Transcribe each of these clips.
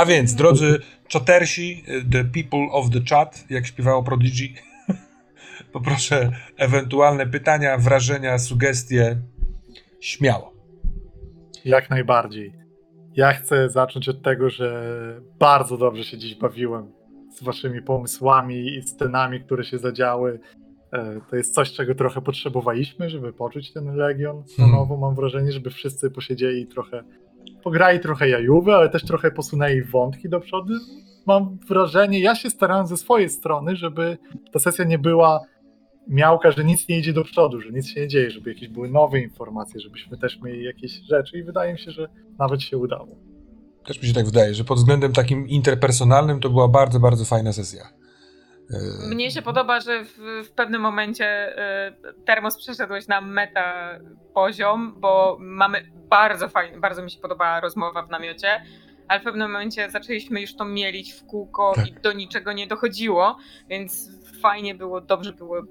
A więc, drodzy czatersi, the people of the chat, jak śpiewało Prodigy, poproszę ewentualne pytania, wrażenia, sugestie. Śmiało. Jak najbardziej. Ja chcę zacząć od tego, że bardzo dobrze się dziś bawiłem z waszymi pomysłami i scenami, które się zadziały. E, To jest coś, czego trochę potrzebowaliśmy, żeby poczuć ten Legion na Hmm. nowo. Mam wrażenie, żeby wszyscy posiedzieli trochę, pograli trochę jajówy, ale też trochę posunęli wątki do przodu. Mam wrażenie, ja się starałem ze swojej strony, żeby ta sesja nie była miałka, że nic nie idzie do przodu, że nic się nie dzieje, żeby jakieś były nowe informacje, żebyśmy też mieli jakieś rzeczy i wydaje mi się, że nawet się udało. Też mi się tak wydaje, że pod względem takim interpersonalnym to była bardzo, bardzo fajna sesja. Mnie się podoba, że w, w pewnym momencie y, Termos przeszedłeś na meta poziom, bo mamy bardzo fajnie, bardzo mi się podobała rozmowa w namiocie, ale w pewnym momencie zaczęliśmy już to mielić w kółko Tak. i do niczego nie dochodziło, więc fajnie było, dobrze było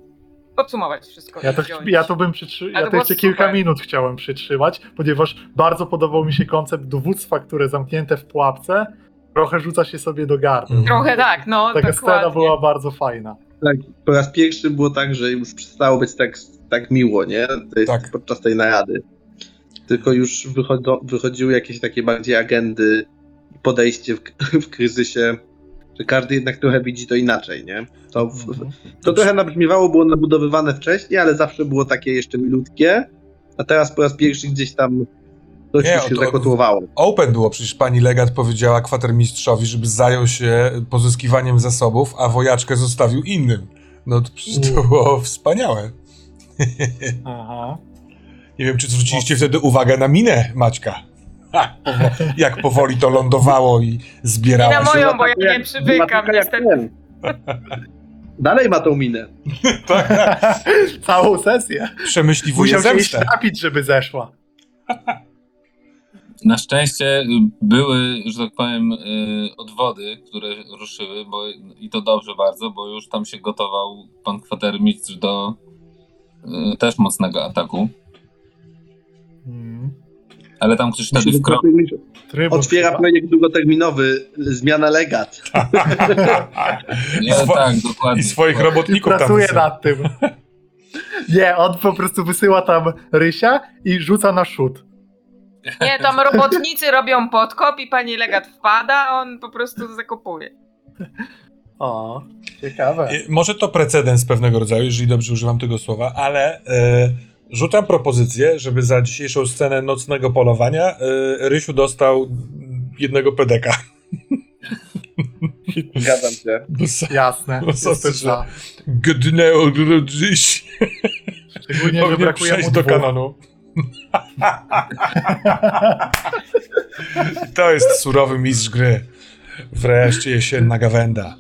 podsumować wszystko. Ja to, ja to bym przytrzy... Ale ja to jeszcze kilka super. minut chciałem przytrzymać, ponieważ bardzo podobał mi się koncept dowództwa, które zamknięte w pułapce trochę rzuca się sobie do gardła. Mhm. Trochę tak, no Taka dokładnie. scena była bardzo fajna. Tak, po raz pierwszy było tak, że już przestało być tak, tak miło, nie? To jest Tak. podczas tej narady. Tylko już wychodzą, wychodziły jakieś takie bardziej agendy, podejście w, w kryzysie, że każdy jednak trochę widzi to inaczej, nie? To, w, to trochę nabrzmiewało, było nabudowywane wcześniej, ale zawsze było takie jeszcze milutkie, a teraz po raz pierwszy gdzieś tam coś Nie, się to- zakotłowało. Open było, przecież pani legat powiedziała kwatermistrzowi, żeby zajął się pozyskiwaniem zasobów, a wojaczkę zostawił innym. No to przecież to było wspaniałe. Aha. Nie wiem, czy zwróciliście wtedy uwagę na minę Maćka. Ha, jak powoli to lądowało i zbierała I na się. moją, bo ja nie przywykam, niestety. ten. Dalej ma tą minę. Całą sesję. Przemyśliwuje Musiał się iść zemstę. napić, żeby zeszła. Na szczęście były, że tak powiem, y, odwody, które ruszyły, bo i to dobrze bardzo, bo już tam się gotował pan kwatermistrz do y, też mocnego ataku. Mhm. Ale tam ktoś wtedy wkroczył. Trybun Otwiera projekt długoterminowy, zmiana legat. Nie, swo- tak, dokładnie. I swoich robotników tam pracuje wysyła. nad tym. Nie, on po prostu wysyła tam Rysia i rzuca na szut. Nie, tam robotnicy robią podkop i pani legat wpada, a on po prostu zakopuje. O, ciekawe. Może to precedens pewnego rodzaju, jeżeli dobrze używam tego słowa, ale e, rzucam propozycję, żeby za dzisiejszą scenę nocnego polowania e, Rysiu dostał jednego pedeka. Zgadzam się. Jasne, za. Gdneo dziś. Szczególnie, że brakuje mu do dwóch. kanonu. to jest surowy mistrz gry. Wreszcie jesienna gawenda.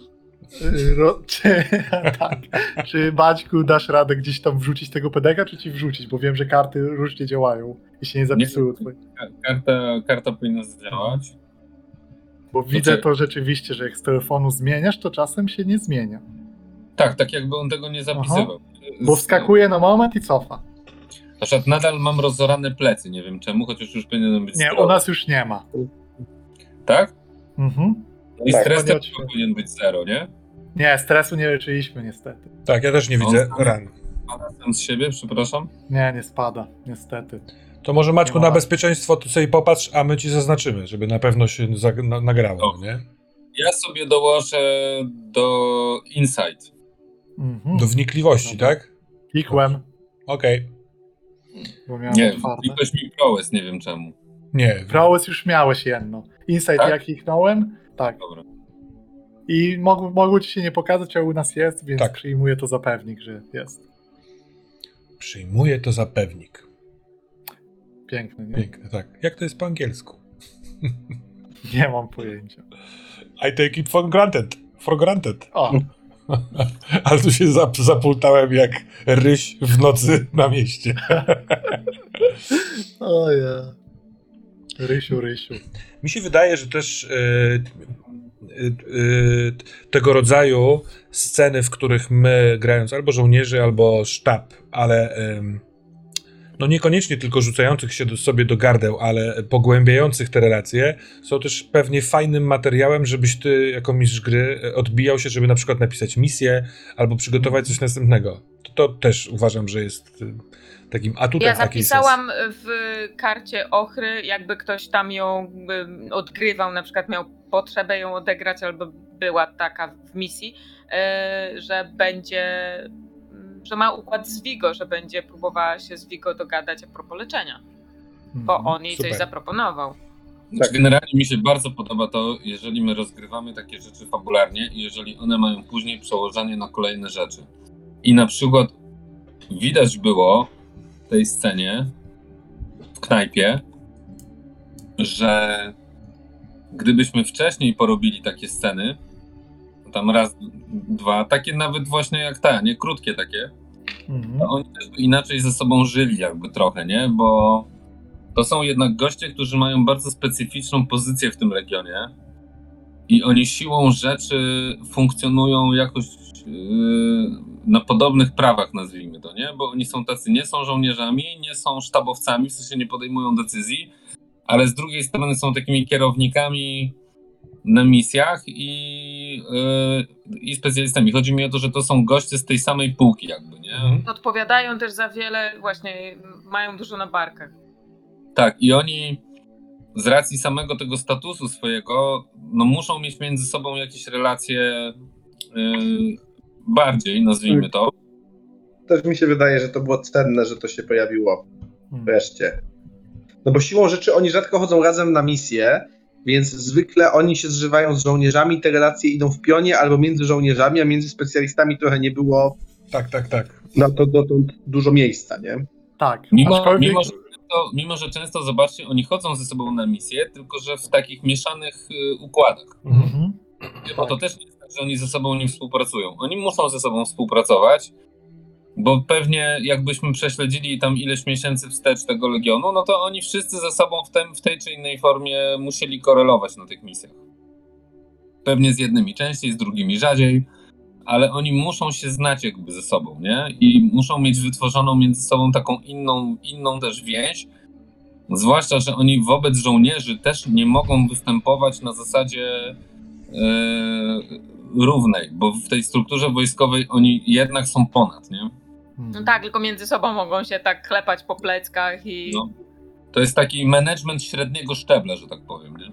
Ro, czy, tak. czy Maćku dasz radę gdzieś tam wrzucić tego pedeka, czy ci wrzucić? Bo wiem, że karty różnie działają i się nie zapisują. twoje. Karta, karta powinna zadziałać. Bo widzę to rzeczywiście, że jak z telefonu zmieniasz, to czasem się nie zmienia. Tak, tak jakby on tego nie zapisywał. Bo wskakuje na moment i cofa. Na przykład nadal mam rozorane plecy, nie wiem czemu, chociaż już powinienem być Nie, zdrowy. u nas już nie ma. Tak? Mhm. I Tak, stres też powinien być zero, nie? Nie, stresu nie leczyliśmy niestety. Tak, ja też nie widzę On- ran. A sam z siebie, przepraszam. Nie, nie spada, niestety. To może Maćku na bezpieczeństwo ty sobie popatrz, a my ci zaznaczymy, żeby na pewno się na- nagrało, O. no nie? Ja sobie dołożę do Insight. Mhm. Do wnikliwości, Dobra. tak? Klikłem, Okej. Bo miałem Nie, otwarte. ktoś mi prowes, nie wiem czemu. Nie. Prowess już miałeś jedno. Insight Tak? jak kliknąłem, tak. Dobra. I mog, mogło ci się nie pokazać, a u nas jest, więc Tak. przyjmuję to za pewnik, że jest. Przyjmuję to za pewnik. Piękny, nie? Piękne, tak. Jak to jest po angielsku? Nie mam pojęcia. I take it for granted. For granted. O, Ale tu się zap zapultałem jak ryś w nocy na mieście. o ja. Rysiu, Rysiu. Mi się wydaje, że też e, e, e, tego rodzaju sceny, w których my grając albo żołnierzy, albo sztab, ale no niekoniecznie tylko rzucających się do, sobie do gardeł, ale pogłębiających te relacje, są też pewnie fajnym materiałem, żebyś ty jako mistrz gry e, odbijał się, żeby na przykład napisać misję albo przygotować coś następnego. To, to też uważam, że jest y, takim atutem Ja zapisałam w karcie ochry, jakby ktoś tam ją y, odgrywał, na przykład miał potrzebę ją odegrać, albo była taka w misji, że będzie, że ma układ z Vigo, że będzie próbowała się z Vigo dogadać a propos leczenia, bo Mhm. on jej super. coś zaproponował. Znaczy, Generalnie mi się bardzo podoba to, jeżeli my rozgrywamy takie rzeczy fabularnie i jeżeli one mają później przełożenie na kolejne rzeczy. I na przykład widać było w tej scenie w knajpie, że gdybyśmy wcześniej porobili takie sceny, tam raz, dwa, takie nawet właśnie jak ta, nie krótkie takie, Mhm. to oni też inaczej ze sobą żyli jakby trochę, nie? Bo to są jednak goście, którzy mają bardzo specyficzną pozycję w tym regionie i oni siłą rzeczy funkcjonują jakoś yy, na podobnych prawach, nazwijmy to, nie? Bo oni są tacy, nie są żołnierzami, nie są sztabowcami, w sensie nie podejmują decyzji, ale z drugiej strony są takimi kierownikami na misjach i, yy, i specjalistami. Chodzi mi o to, że to są goście z tej samej półki jakby, nie? Mhm. Odpowiadają też za wiele, właśnie mają dużo na barkach. Tak, i oni z racji samego tego statusu swojego, no muszą mieć między sobą jakieś relacje yy, bardziej, nazwijmy to. Też mi się wydaje, że to było cenne, że to się pojawiło Mhm. wreszcie. No bo siłą rzeczy oni rzadko chodzą razem na misje, więc zwykle oni się zżywają z żołnierzami, te relacje idą w pionie albo między żołnierzami, a między specjalistami trochę nie było Tak, tak, tak. na to dotąd dużo miejsca, nie? Tak. Mimo, aczkolwiek- mimo, że często, mimo, że często, zobaczcie, oni chodzą ze sobą na misje, tylko że w takich mieszanych y, układach. Mhm. Mhm. Bo to też nie jest tak, że oni ze sobą nie współpracują. Oni muszą ze sobą współpracować, bo pewnie jakbyśmy prześledzili tam ileś miesięcy wstecz tego Legionu, no to oni wszyscy ze sobą w, tym, w tej czy innej formie musieli korelować na tych misjach. Pewnie z jednymi częściej, z drugimi rzadziej, ale oni muszą się znać jakby ze sobą, nie? I muszą mieć wytworzoną między sobą taką inną, inną też więź, Zwłaszcza, że oni wobec żołnierzy też nie mogą występować na zasadzie e, równej, bo w tej strukturze wojskowej oni jednak są ponad, nie? No tak, tylko między sobą mogą się tak klepać po pleckach i... No. To jest taki management średniego szczebla, że tak powiem, nie?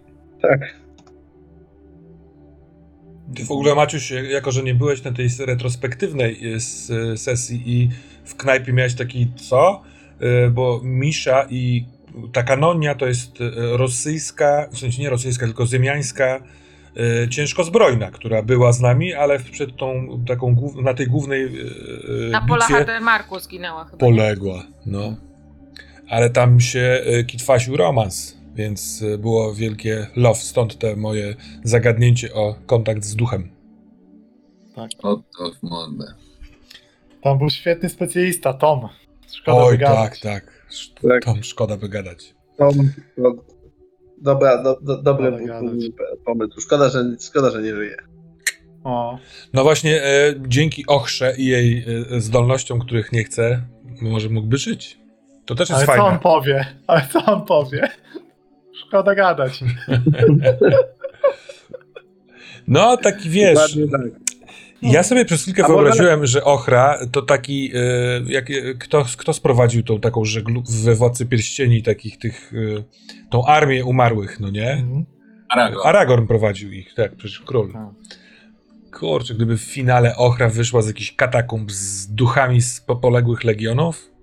Ty w ogóle, Maciuś, jako że nie byłeś na tej retrospektywnej y, s- sesji i w knajpie miałeś taki co? Y, Bo Misza i ta kanonia to jest rosyjska, w sensie nie rosyjska, tylko ziemiańska y, ciężkozbrojna, która była z nami, ale przed tą taką na tej głównej y, y, Na pola bitwie Marku zginęła chyba. poległa, no. Ale tam się y, kitwasił romans, więc było wielkie love, stąd te moje zagadnięcie o kontakt z duchem. O to w mordę. Tam był świetny specjalista, Tom. Szkoda Oj, wygadać. tak, tak. Sz- Tak. Tom, szkoda wygadać. To, no, dobra, do, do, dobry Ale pomysł. Szkoda że, szkoda, że nie żyje. O, No właśnie, e, dzięki Ochrze i jej e, zdolnościom, których nie chcę, może mógłby żyć. To też jest ale co on fajne. powie? Ale co on powie? Szkoda gadać. No, taki wiesz. Tak. Ja sobie przez chwilkę A może- wyobraziłem, że Ochra to taki, e, jak, e, kto, kto sprowadził tą taką żeglu we Władcy Pierścieni, takich tych, e, tą armię umarłych, no nie? Mhm. Arago. Aragorn prowadził ich, tak, przecież król. Tak. Kurczę, gdyby w finale Ochra wyszła z jakichś katakumb z duchami z poległych legionów, No,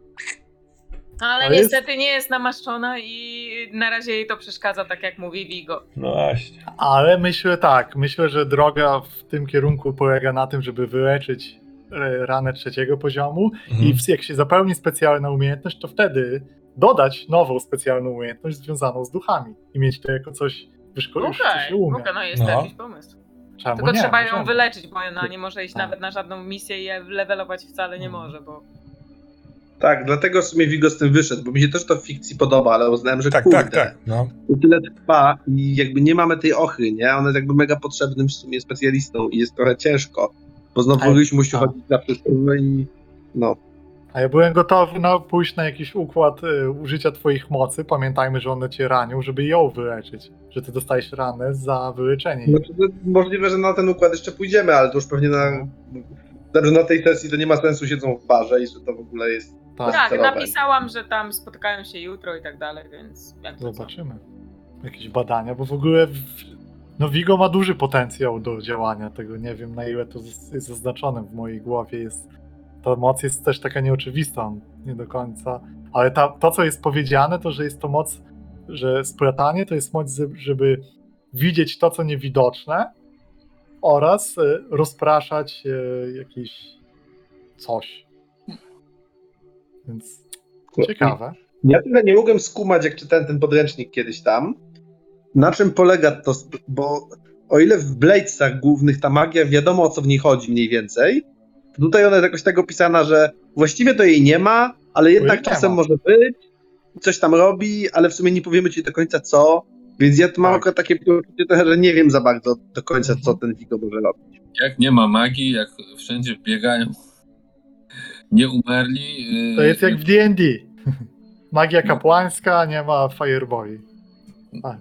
ale Ale jest- niestety nie jest namaszczona i na razie jej to przeszkadza, tak jak mówi Vigo. no właśnie. Ale myślę tak, myślę, że droga w tym kierunku polega na tym, żeby wyleczyć e, ranę trzeciego poziomu Mhm. i w- jak się zapełni specjalną umiejętność, to wtedy dodać nową specjalną umiejętność związaną z duchami i mieć to jako coś wyszkolić, co Okej, się umie. okay, no jest No. to jakiś pomysł. Czemu Tylko nie? trzeba ją Możemy. wyleczyć, bo ona nie może iść Tak. nawet na żadną misję i je levelować wcale nie Mhm. może, bo... Tak, dlatego w sumie Vigo z tym wyszedł, bo mi się też to w fikcji podoba, ale uznałem, że Tak, kurde, tak, tak. No. to tyle trwa i jakby nie mamy tej ochry, nie? Ona jest jakby mega potrzebnym w sumie specjalistą i jest trochę ciężko, bo znowu Ale- musi tak. chodzić na wszystko i no. A ja byłem gotowy na pójść na jakiś układ y, użycia twoich mocy. Pamiętajmy, że one cię ranią, żeby ją wyleczyć. Że ty dostajesz ranę za wyleczenie. Znaczy, to możliwe, że na ten układ jeszcze pójdziemy, ale to już pewnie na, znaczy na tej sesji to nie ma sensu, siedzą w barze i że to w ogóle jest... Tak, Tak, napisałam, że tam spotykają się jutro i tak dalej, więc jak to co. zobaczymy. Jakieś badania, bo w ogóle w, no Vigo ma duży potencjał do działania. Tego nie wiem na ile to jest zaznaczone w mojej głowie. Jest, ta moc jest też taka nieoczywista, nie do końca. Ale ta, to, co jest powiedziane, to że jest to moc, że splatanie to jest moc, żeby widzieć to, co niewidoczne oraz e, rozpraszać e, jakieś coś. Więc ciekawe. Ja trochę nie mogłem skumać, jak czytałem ten podręcznik kiedyś tam, na czym polega to, bo o ile w Bladesach głównych ta magia wiadomo o co w niej chodzi mniej więcej, to tutaj ona jest jakoś tak opisana, że właściwie to jej nie ma, ale jednak czasem ma. może być, coś tam robi, ale w sumie nie powiemy ci do końca co, więc ja tu mam Tak. akurat takie poczucie że nie wiem za bardzo do końca, co ten Vigo może robić. Jak nie ma magii, jak wszędzie biegają nie umerli. yy, To jest jak w D&D. Magia kapłańska, nie ma fireboli. A,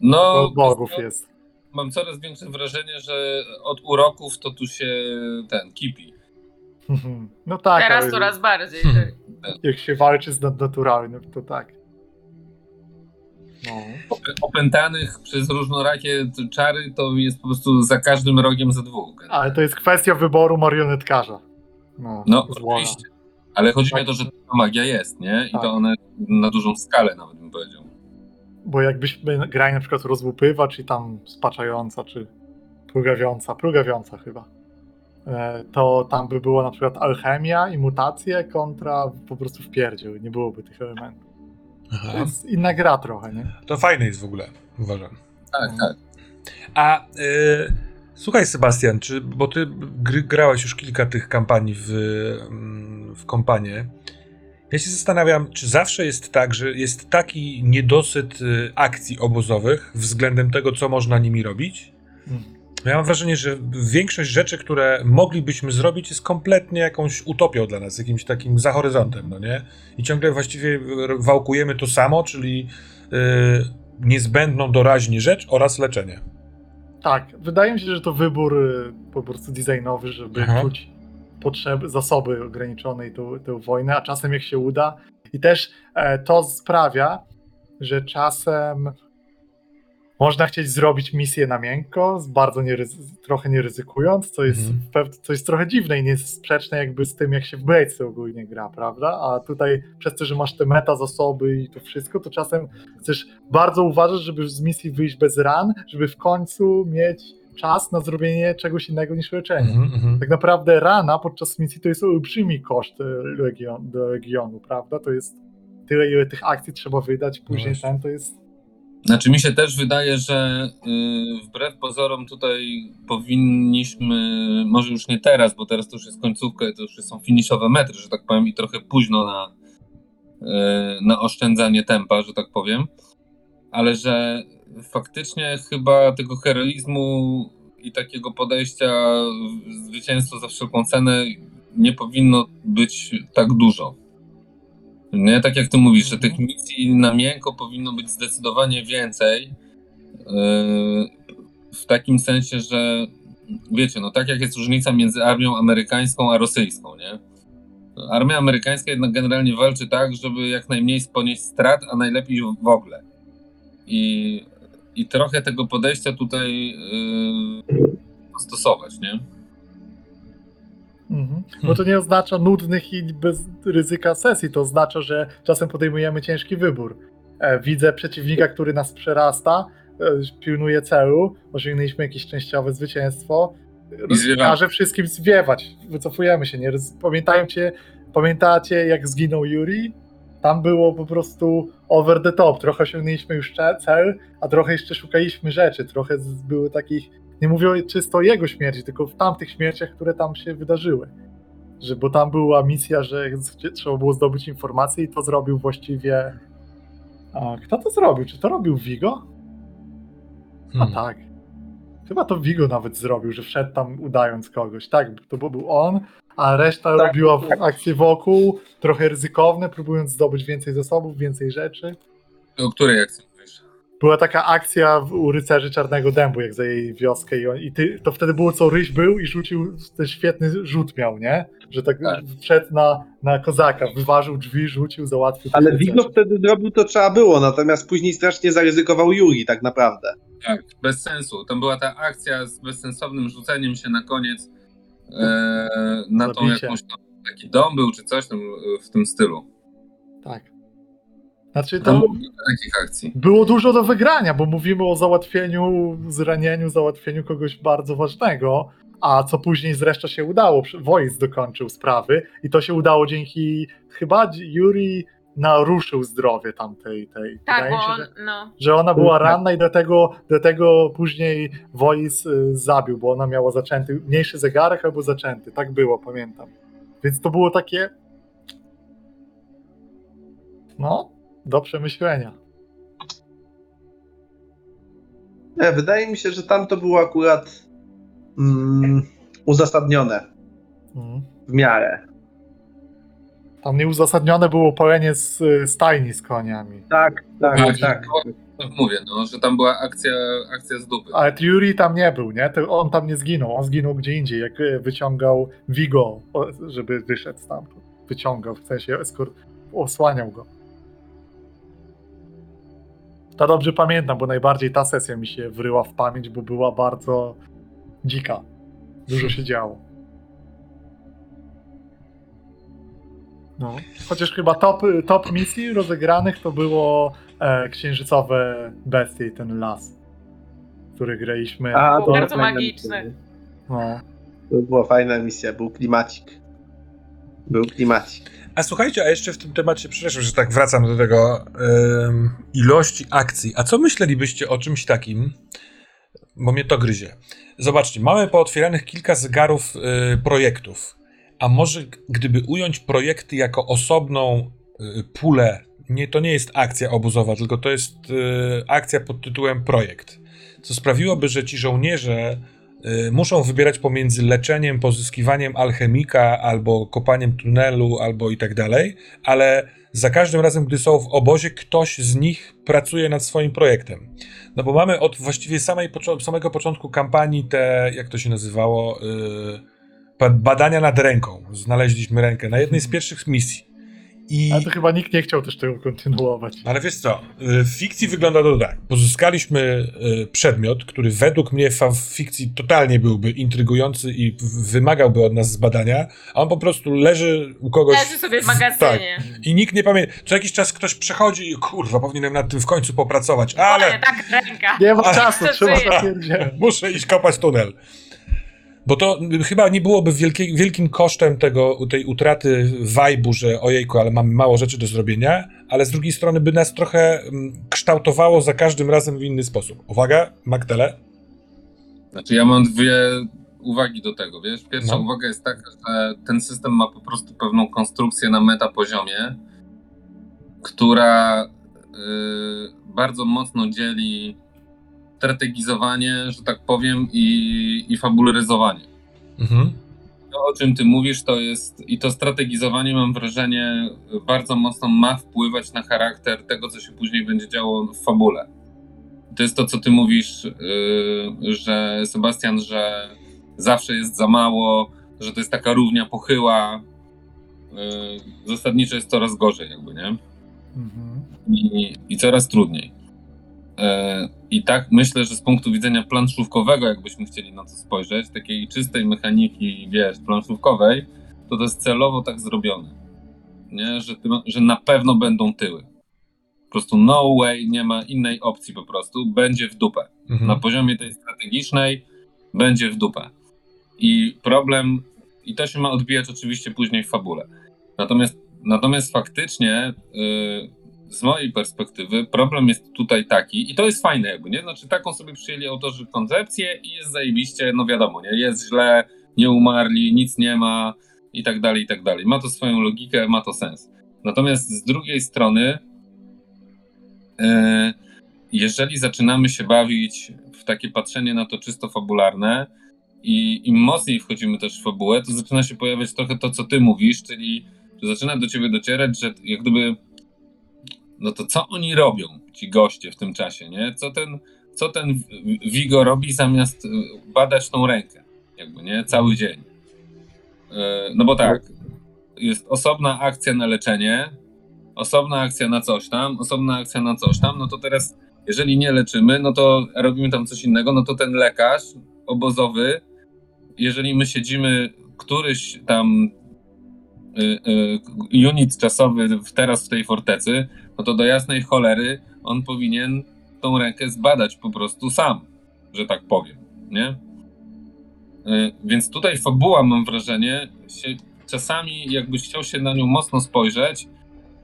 No, od bogów jest. mam coraz większe wrażenie, że od uroków to tu się ten kipi. No tak, Teraz ale coraz bardziej. Hmm. tak. jak się walczy z nadnaturalnym, to tak. No. Opętanych przez różnorakie czary to jest po prostu za każdym rogiem za dwóch. Ale to jest kwestia wyboru marionetkarza. No, No, oczywiście. Ale chodzi mi Tak. o to, że ta magia jest, nie? I Tak. to ona na dużą skalę nawet bym powiedział. Bo jakbyśmy grali na przykład rozłupywacz i tam spaczająca, czy plugawiąca, plugawiąca chyba, e, to tam by było na przykład alchemia i mutacje kontra po prostu wpierdziel. Nie byłoby tych elementów. To Aha. jest inna gra trochę, nie? To fajne jest w ogóle, uważam. Tak, tak. A y, słuchaj, Sebastian, czy, bo ty gry, grałeś już kilka tych kampanii w, mm, w kompanie. Ja się zastanawiam, czy zawsze jest tak, że jest taki niedosyt y, akcji obozowych względem tego, co można nimi robić? Mm. Ja mam wrażenie, że większość rzeczy, które moglibyśmy zrobić, jest kompletnie jakąś utopią dla nas, jakimś takim za horyzontem, no nie? I ciągle właściwie r- wałkujemy to samo, czyli y, niezbędną doraźnie rzecz oraz leczenie. Tak, wydaje mi się, że to wybór y, po prostu designowy, żeby Aha. czuć potrzeby, zasoby ograniczonej tą, tą wojnę, a czasem jak się uda. I też e, to sprawia, że czasem można chcieć zrobić misję na miękko, z bardzo nieryzy- trochę nie ryzykując, co jest, pew- co jest trochę dziwne i nie jest sprzeczne jakby z tym, jak się w Bladesy ogólnie gra, prawda? A tutaj przez to, że masz te meta zasoby i to wszystko, to czasem chcesz bardzo uważać, żeby z misji wyjść bez ran, żeby w końcu mieć czas na zrobienie czegoś innego niż leczenie. Mhm, mhm. Tak naprawdę rana podczas misji to jest olbrzymi koszt e, legion, do regionu, prawda? To jest tyle, ile tych akcji trzeba wydać, później właśnie. ten to jest. Znaczy mi się też wydaje, że y, wbrew pozorom tutaj powinniśmy, może już nie teraz, bo teraz to już jest końcówka to już są finiszowe metry, że tak powiem, i trochę późno na, y, na oszczędzanie tempa, że tak powiem, ale że faktycznie chyba tego heroizmu i takiego podejścia zwycięstwo za wszelką cenę nie powinno być tak dużo. Nie, tak jak ty mówisz, że tych misji na miękko powinno być zdecydowanie więcej. Yy, W takim sensie, że wiecie, no tak jak jest różnica między armią amerykańską a rosyjską, nie? Armia amerykańska jednak generalnie walczy tak, żeby jak najmniej ponieść strat, a najlepiej w ogóle. I, i trochę tego podejścia tutaj yy, stosować, nie? Mhm. Bo to nie oznacza nudnych i bez ryzyka sesji, to oznacza, że czasem podejmujemy ciężki wybór. E, widzę przeciwnika, który nas przerasta, e, pilnuje celu, osiągnęliśmy jakieś częściowe zwycięstwo. Każe wszystkim zwiewać. Wycofujemy się. Nie? Pamiętajcie, pamiętacie, jak zginął Yuri? Tam było po prostu over the top. Trochę osiągnęliśmy już cel, a trochę jeszcze szukaliśmy rzeczy. Trochę były takich. Nie mówię czysto o jego śmierci, tylko w tamtych śmierciach, które tam się wydarzyły. Że, bo tam była misja, że trzeba było zdobyć informacje i to zrobił właściwie. A, kto to zrobił? Czy to robił Vigo? A Hmm. tak. Chyba to Vigo nawet zrobił, że wszedł tam udając kogoś. Tak, to był on, a reszta Tak, robiła tak. akcje wokół, trochę ryzykowne, próbując zdobyć więcej zasobów, więcej rzeczy. O której akcji? Była taka akcja w- u rycerzy Czarnego Dębu, jak zajęli wioskę i, on, i ty, to wtedy było co Ryś był i rzucił, ten świetny rzut miał, nie? Że tak, Tak. wszedł na, na kozaka, wyważył drzwi, rzucił, załatwił. Ale rycerzy. wtedy zrobił to trzeba było, natomiast później strasznie zaryzykował Yuri tak naprawdę. Tak, bez sensu. Tam była ta akcja z bezsensownym rzuceniem się na koniec e, na tą jakąś tam, taki dom był czy coś tam w tym stylu. Tak. Znaczy Tam to było kilka takich akcji. było dużo do wygrania, bo mówimy o załatwieniu, zranieniu, załatwieniu kogoś bardzo ważnego, a co później zresztą się udało. Wojs dokończył sprawy i to się udało dzięki, chyba Yuri naruszył zdrowie tamtej tej. Tak, Wydaje się, on, że, no. że ona była Tak. ranna i do tego, do tego później Wojs y, zabił, bo ona miała zaczęty, mniejszy zegarek albo zaczęty. Tak było, pamiętam. Więc to było takie no, do przemyślenia. Nie, wydaje mi się, że tam to było akurat mm, uzasadnione Mhm. w miarę. Tam nieuzasadnione było palenie z stajni z koniami. Tak, tak, Tak, tak. No, mówię, no, że tam była akcja, akcja z dupy. Ale Yuri tam nie był, nie? To on tam nie zginął. On zginął gdzie indziej, jak y, wyciągał Vigo, żeby wyszedł stamtąd. Wyciągał, w sensie eskort, osłaniał go. To dobrze pamiętam, bo najbardziej ta sesja mi się wryła w pamięć, bo była bardzo dzika. Dużo się działo. No. Chociaż chyba top, top misji rozegranych to było e, księżycowe bestie i ten las, który graliśmy. A, to bardzo misja. No. To była fajna misja, był klimacik. Był klimacik. A słuchajcie, a jeszcze w tym temacie, przepraszam, że tak wracam do tego em, ilości akcji. A co myślelibyście o czymś takim? Bo mnie to gryzie. Zobaczcie, mamy pootwieranych kilka zegarów y, projektów. A może gdyby ująć projekty jako osobną y, pulę, nie, to nie jest akcja obozowa, tylko to jest y, akcja pod tytułem projekt. Co sprawiłoby, że ci żołnierze muszą wybierać pomiędzy leczeniem, pozyskiwaniem alchemika, albo kopaniem tunelu, albo i tak dalej, ale za każdym razem, gdy są w obozie, ktoś z nich pracuje nad swoim projektem. No bo mamy od właściwie samej, samego początku kampanii te, jak to się nazywało, yy, ba- badania nad ręką. Znaleźliśmy rękę na jednej z pierwszych misji. I... Ale to chyba nikt nie chciał też tego kontynuować. Ale wiesz co, y, w fikcji wygląda to tak. Pozyskaliśmy y, przedmiot, który według mnie w fikcji totalnie byłby intrygujący i wymagałby od nas zbadania, a on po prostu leży u kogoś. Leży sobie w Tak. magazynie. I nikt nie pamięta. Co jakiś czas ktoś przechodzi i kurwa, powinienem nad tym w końcu popracować, ale Ale tak ręka. Nie ma czasu, trzeba muszę iść kopać tunel. Bo to chyba nie byłoby wielkie, wielkim kosztem tego, tej utraty wajbu, że ojejku, ale mamy mało rzeczy do zrobienia, ale z drugiej strony by nas trochę mm, kształtowało za każdym razem w inny sposób. Uwaga, Magdele. Znaczy ja mam dwie uwagi do tego, wiesz? Pierwsza No. uwaga jest taka, że ten system ma po prostu pewną konstrukcję na metapoziomie, która y, bardzo mocno dzieli strategizowanie, że tak powiem, i, i fabularyzowanie. Mhm. To, o czym ty mówisz, to jest i to strategizowanie, mam wrażenie, bardzo mocno ma wpływać na charakter tego, co się później będzie działo w fabule. To jest to, co ty mówisz, yy, że Sebastian, że zawsze jest za mało, że to jest taka równia pochyła. Yy, zasadniczo jest coraz gorzej, jakby, nie? Mhm. i, i coraz trudniej. E, I tak myślę, że z punktu widzenia planszówkowego, jakbyśmy chcieli na to spojrzeć, takiej czystej mechaniki, wiesz, planszówkowej, to to jest celowo tak zrobione. Nie? Że, ty, że na pewno będą tyły. Po prostu no way, nie ma innej opcji po prostu, będzie w dupę. Mhm. Na poziomie tej strategicznej będzie w dupę. I problem, i to się ma odbijać oczywiście później w fabule. Natomiast, natomiast faktycznie, yy, z mojej perspektywy, problem jest tutaj taki, i to jest fajne, jakby, nie? Znaczy, taką sobie przyjęli autorzy koncepcję i jest zajebiście, no wiadomo, nie? Jest źle, nie umarli, nic nie ma, i tak dalej, i tak dalej. Ma to swoją logikę, ma to sens. Natomiast z drugiej strony, yy, jeżeli zaczynamy się bawić w takie patrzenie na to czysto fabularne i im mocniej wchodzimy też w fabułę, to zaczyna się pojawiać trochę to, co ty mówisz, czyli zaczyna do ciebie docierać, że jak gdyby no to co oni robią, ci goście w tym czasie, nie? Co ten, co ten Vigo robi zamiast y, badać tą rękę, jakby, nie? Cały dzień. E, No bo tak, jest osobna akcja na leczenie, osobna akcja na coś tam, osobna akcja na coś tam, no to teraz, jeżeli nie leczymy, no to robimy tam coś innego, no to ten lekarz obozowy, jeżeli my siedzimy któryś tam unit czasowy teraz w tej fortecy, no to do jasnej cholery on powinien tą rękę zbadać po prostu sam, że tak powiem, nie? Y, Więc tutaj fabuła, mam wrażenie, się czasami jakbyś chciał się na nią mocno spojrzeć,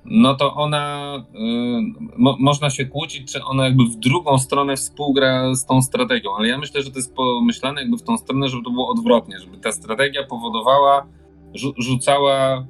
no to ona, y, mo, można się kłócić, czy ona jakby w drugą stronę współgra z tą strategią, ale ja myślę, że to jest pomyślane jakby w tą stronę, żeby to było odwrotnie, żeby ta strategia powodowała, rzucała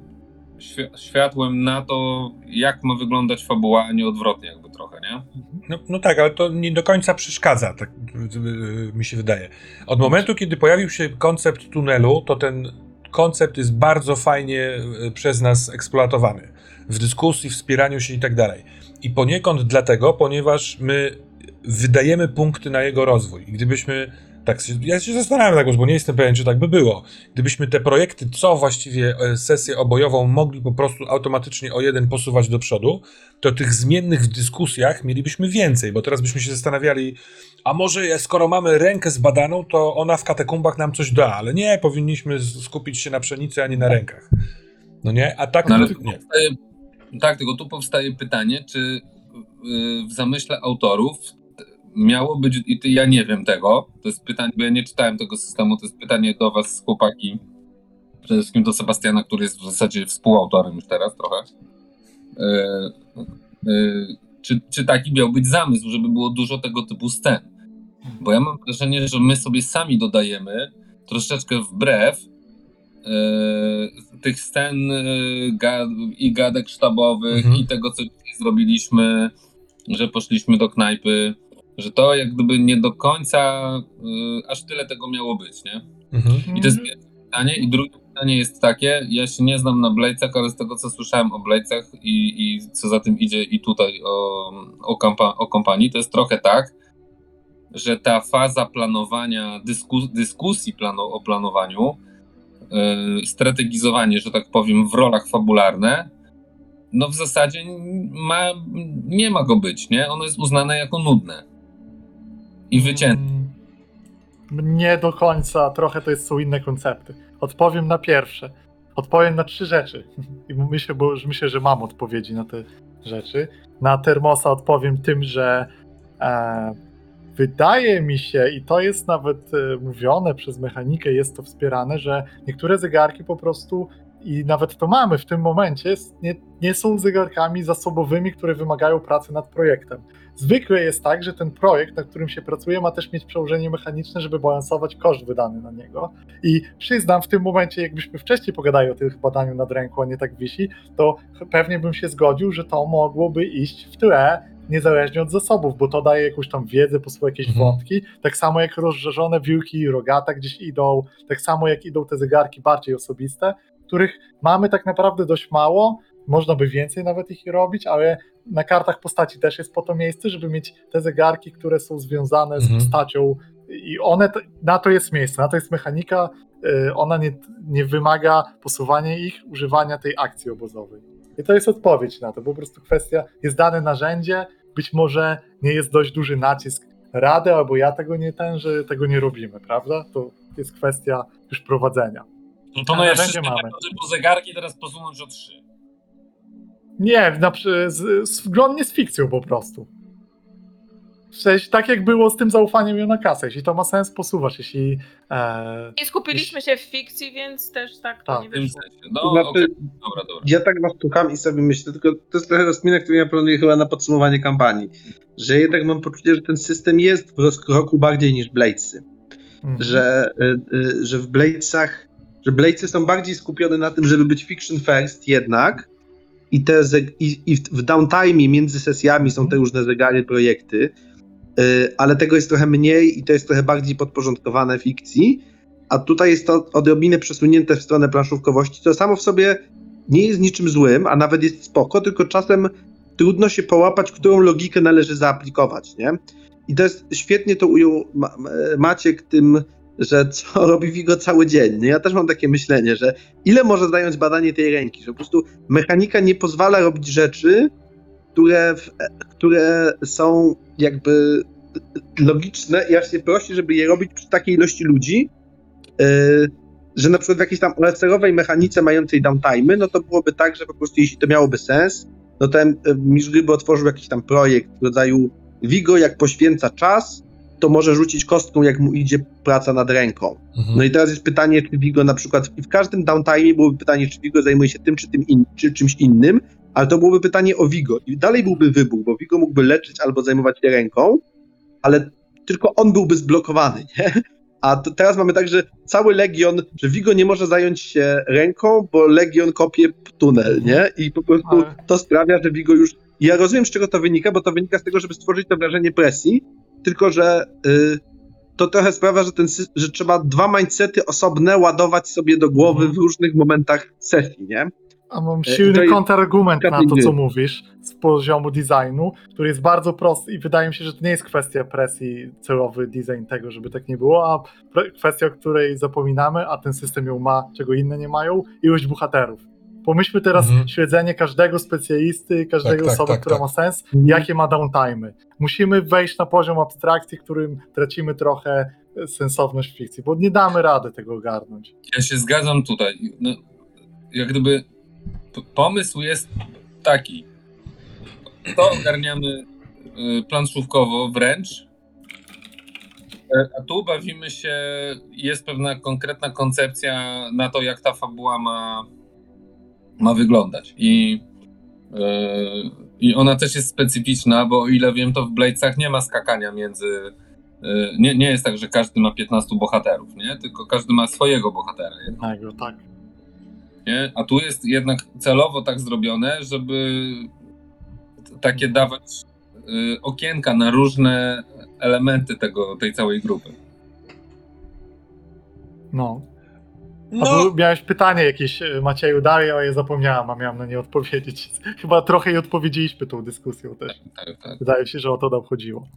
świ- światłem na to, jak ma wyglądać fabuła, a nie odwrotnie jakby trochę, nie? No, no tak, ale to nie do końca przeszkadza, tak y, mi się wydaje. Od momentu, kiedy pojawił się koncept tunelu, to ten koncept jest bardzo fajnie y, przez nas eksploatowany. W dyskusji, wspieraniu się i tak dalej. I poniekąd dlatego, ponieważ my wydajemy punkty na jego rozwój. Gdybyśmy. Tak, ja się zastanawiam tak, bo nie jestem pewien, czy tak by było. Gdybyśmy te projekty, co właściwie e, sesję obojową, mogli po prostu automatycznie o jeden posuwać do przodu, to tych zmiennych w dyskusjach mielibyśmy więcej, bo teraz byśmy się zastanawiali, a może skoro mamy rękę zbadaną, to ona w katakumbach nam coś da, ale nie, powinniśmy skupić się na pszenicy, a nie na rękach. No nie? A tak No ale nie. powstaje, tak, tylko tu powstaje pytanie, czy y, w zamyśle autorów miało być, i ty, ja nie wiem tego, to jest pytanie, bo ja nie czytałem tego systemu, to jest pytanie do was, chłopaki, przede wszystkim do Sebastiana, który jest w zasadzie współautorem już teraz trochę. Y, y, czy, czy taki miał być zamysł, żeby było dużo tego typu scen? Bo ja mam wrażenie, że my sobie sami dodajemy troszeczkę wbrew e, tych scen i gadek sztabowych Mhm. i tego, co zrobiliśmy, że poszliśmy do knajpy, że to jak gdyby nie do końca e, aż tyle tego miało być, nie? Mhm. I to jest pierwsze pytanie. I drugie pytanie jest takie, ja się nie znam na Blejcach, ale z tego, co słyszałem o Blejcach i, i co za tym idzie i tutaj o, o, kampa- o kompanii, to jest trochę tak, że ta faza planowania, dysku- dyskusji planu- o planowaniu, yy, strategizowanie, że tak powiem, w rolach fabularne, no w zasadzie ma, nie ma go być, nie? Ono jest uznane jako nudne i wycięte. Mm, Nie do końca, trochę to są inne koncepty. Odpowiem na pierwsze. Odpowiem na trzy rzeczy. I myślę, bo, że myślę, że mam odpowiedzi na te rzeczy. Na termosa odpowiem tym, że e, wydaje mi się, i to jest nawet e, mówione przez mechanikę, jest to wspierane, że niektóre zegarki po prostu, i nawet to mamy w tym momencie, nie, nie są zegarkami zasobowymi, które wymagają pracy nad projektem. Zwykle jest tak, że ten projekt, nad którym się pracuje, ma też mieć przełożenie mechaniczne, żeby balansować koszt wydany na niego. I przyznam, w tym momencie, jakbyśmy wcześniej pogadali o tym badaniu nad ręką, a nie tak wisi, to pewnie bym się zgodził, że to mogłoby iść w tle, niezależnie od zasobów, bo to daje jakąś tam wiedzę, posuwa jakieś Mhm. wątki. Tak samo jak rozżarzone wilki i rogata gdzieś idą, tak samo jak idą te zegarki bardziej osobiste, których mamy tak naprawdę dość mało. Można by więcej nawet ich robić, ale na kartach postaci też jest po to miejsce, żeby mieć te zegarki, które są związane z Mhm. postacią i one, na to jest miejsce, na to jest mechanika, y, ona nie, nie wymaga posuwania ich, używania tej akcji obozowej. I to jest odpowiedź na to, po prostu kwestia, jest dane narzędzie, być może nie jest dość duży nacisk rady, albo ja tego nie ten, że tego nie robimy, prawda? To jest kwestia już prowadzenia. Proponuję wszystkie będzie mamy. tego typu zegarki teraz posunąć o trzy. Nie, na, z, z, zgodnie z fikcją po prostu. W sensie, tak jak było z tym zaufaniem ją na kasę. Jeśli to ma sens, posuwasz. Jeśli. E, Nie skupiliśmy się w fikcji, więc też tak to Tak. nie W tym wyszło. sensie. No, znaczy, okej, dobra, dobra. Ja tak was słucham i sobie myślę, tylko to jest trochę rozkmina, którą ja planuję chyba na podsumowanie kampanii, że jednak mam poczucie, że ten system jest w rozkroku bardziej niż Bladesy. mm, Że, y, y, że w Bladesach, że Bladesy są bardziej skupione na tym, żeby być fiction first jednak, i, te i, i w, downtime między sesjami są te różne zegary, projekty, y, ale tego jest trochę mniej i to jest trochę bardziej podporządkowane fikcji, a tutaj jest to odrobinę przesunięte w stronę planszówkowości, co samo w sobie nie jest niczym złym, a nawet jest spoko, tylko czasem trudno się połapać, którą logikę należy zaaplikować, nie? I to jest, świetnie to ujął Ma- Ma- Maciek tym, że co robi Vigo cały dzień, nie? Ja też mam takie myślenie, że ile może zająć badanie tej ręki, że po prostu mechanika nie pozwala robić rzeczy, które, w, które są jakby logiczne i aż się prosi, żeby je robić przy takiej ilości ludzi, yy, że na przykład w jakiejś tam OSR-owej mechanice mającej downtime'y, no to byłoby tak, że po prostu jeśli to miałoby sens, no to em, Mistrz Gry by otworzył jakiś tam projekt w rodzaju Vigo jak poświęca czas, to może rzucić kostką, jak mu idzie praca nad ręką. Mhm. No i teraz jest pytanie, czy Vigo na przykład, i w każdym downtime byłoby pytanie, czy Vigo zajmuje się tym, czy tym in, czy czymś innym, ale to byłoby pytanie o Vigo. I dalej byłby wybór, bo Vigo mógłby leczyć albo zajmować się ręką, ale tylko on byłby zblokowany, nie? A to teraz mamy tak, że cały Legion, że Vigo nie może zająć się ręką, bo Legion kopie tunel, nie? I po prostu Ale- to sprawia, że Vigo już... Ja rozumiem, z czego to wynika, bo to wynika z tego, żeby stworzyć to wrażenie presji, tylko że y, to trochę sprawia, że, ten, że trzeba dwa mindsety osobne ładować sobie do głowy Mhm. w różnych momentach sesji, nie? A mam to silny kontrargument na to, co mówisz z poziomu designu, który jest bardzo prosty i wydaje mi się, że to nie jest kwestia presji, celowy design tego, żeby tak nie było, a kwestia, o której zapominamy, a ten system ją ma, czego inne nie mają, ilość bohaterów. Pomyślmy teraz Mhm. śledzenie każdego specjalisty, każdej Tak, tak, osoby, tak, która tak. ma sens, Mhm. jakie ma downtime'y. Musimy wejść na poziom abstrakcji, którym tracimy trochę e, sensowność fikcji, bo nie damy rady tego ogarnąć. Ja się zgadzam tutaj. No, jak gdyby pomysł jest taki. To ogarniamy y, planszówkowo wręcz, e, a tu bawimy się, jest pewna konkretna koncepcja na to, jak ta fabuła ma, ma wyglądać. I, y, I ona też jest specyficzna, bo o ile wiem, to w Bladesach nie ma skakania między y, nie, nie jest tak, że każdy ma 15 bohaterów, nie? Tylko każdy ma swojego bohatera. Jednego, tak. Nie? A tu jest jednak celowo tak zrobione, żeby takie dawać y, okienka na różne elementy tego, tej całej grupy. No. A No, miałeś pytanie jakieś, e, Macieju, dalej, ale je zapomniałem, a miałem na nie odpowiedzieć. Chyba trochę i odpowiedzieliśmy tą dyskusją też. Tak, tak. Wydaje się, że o to nam chodziło.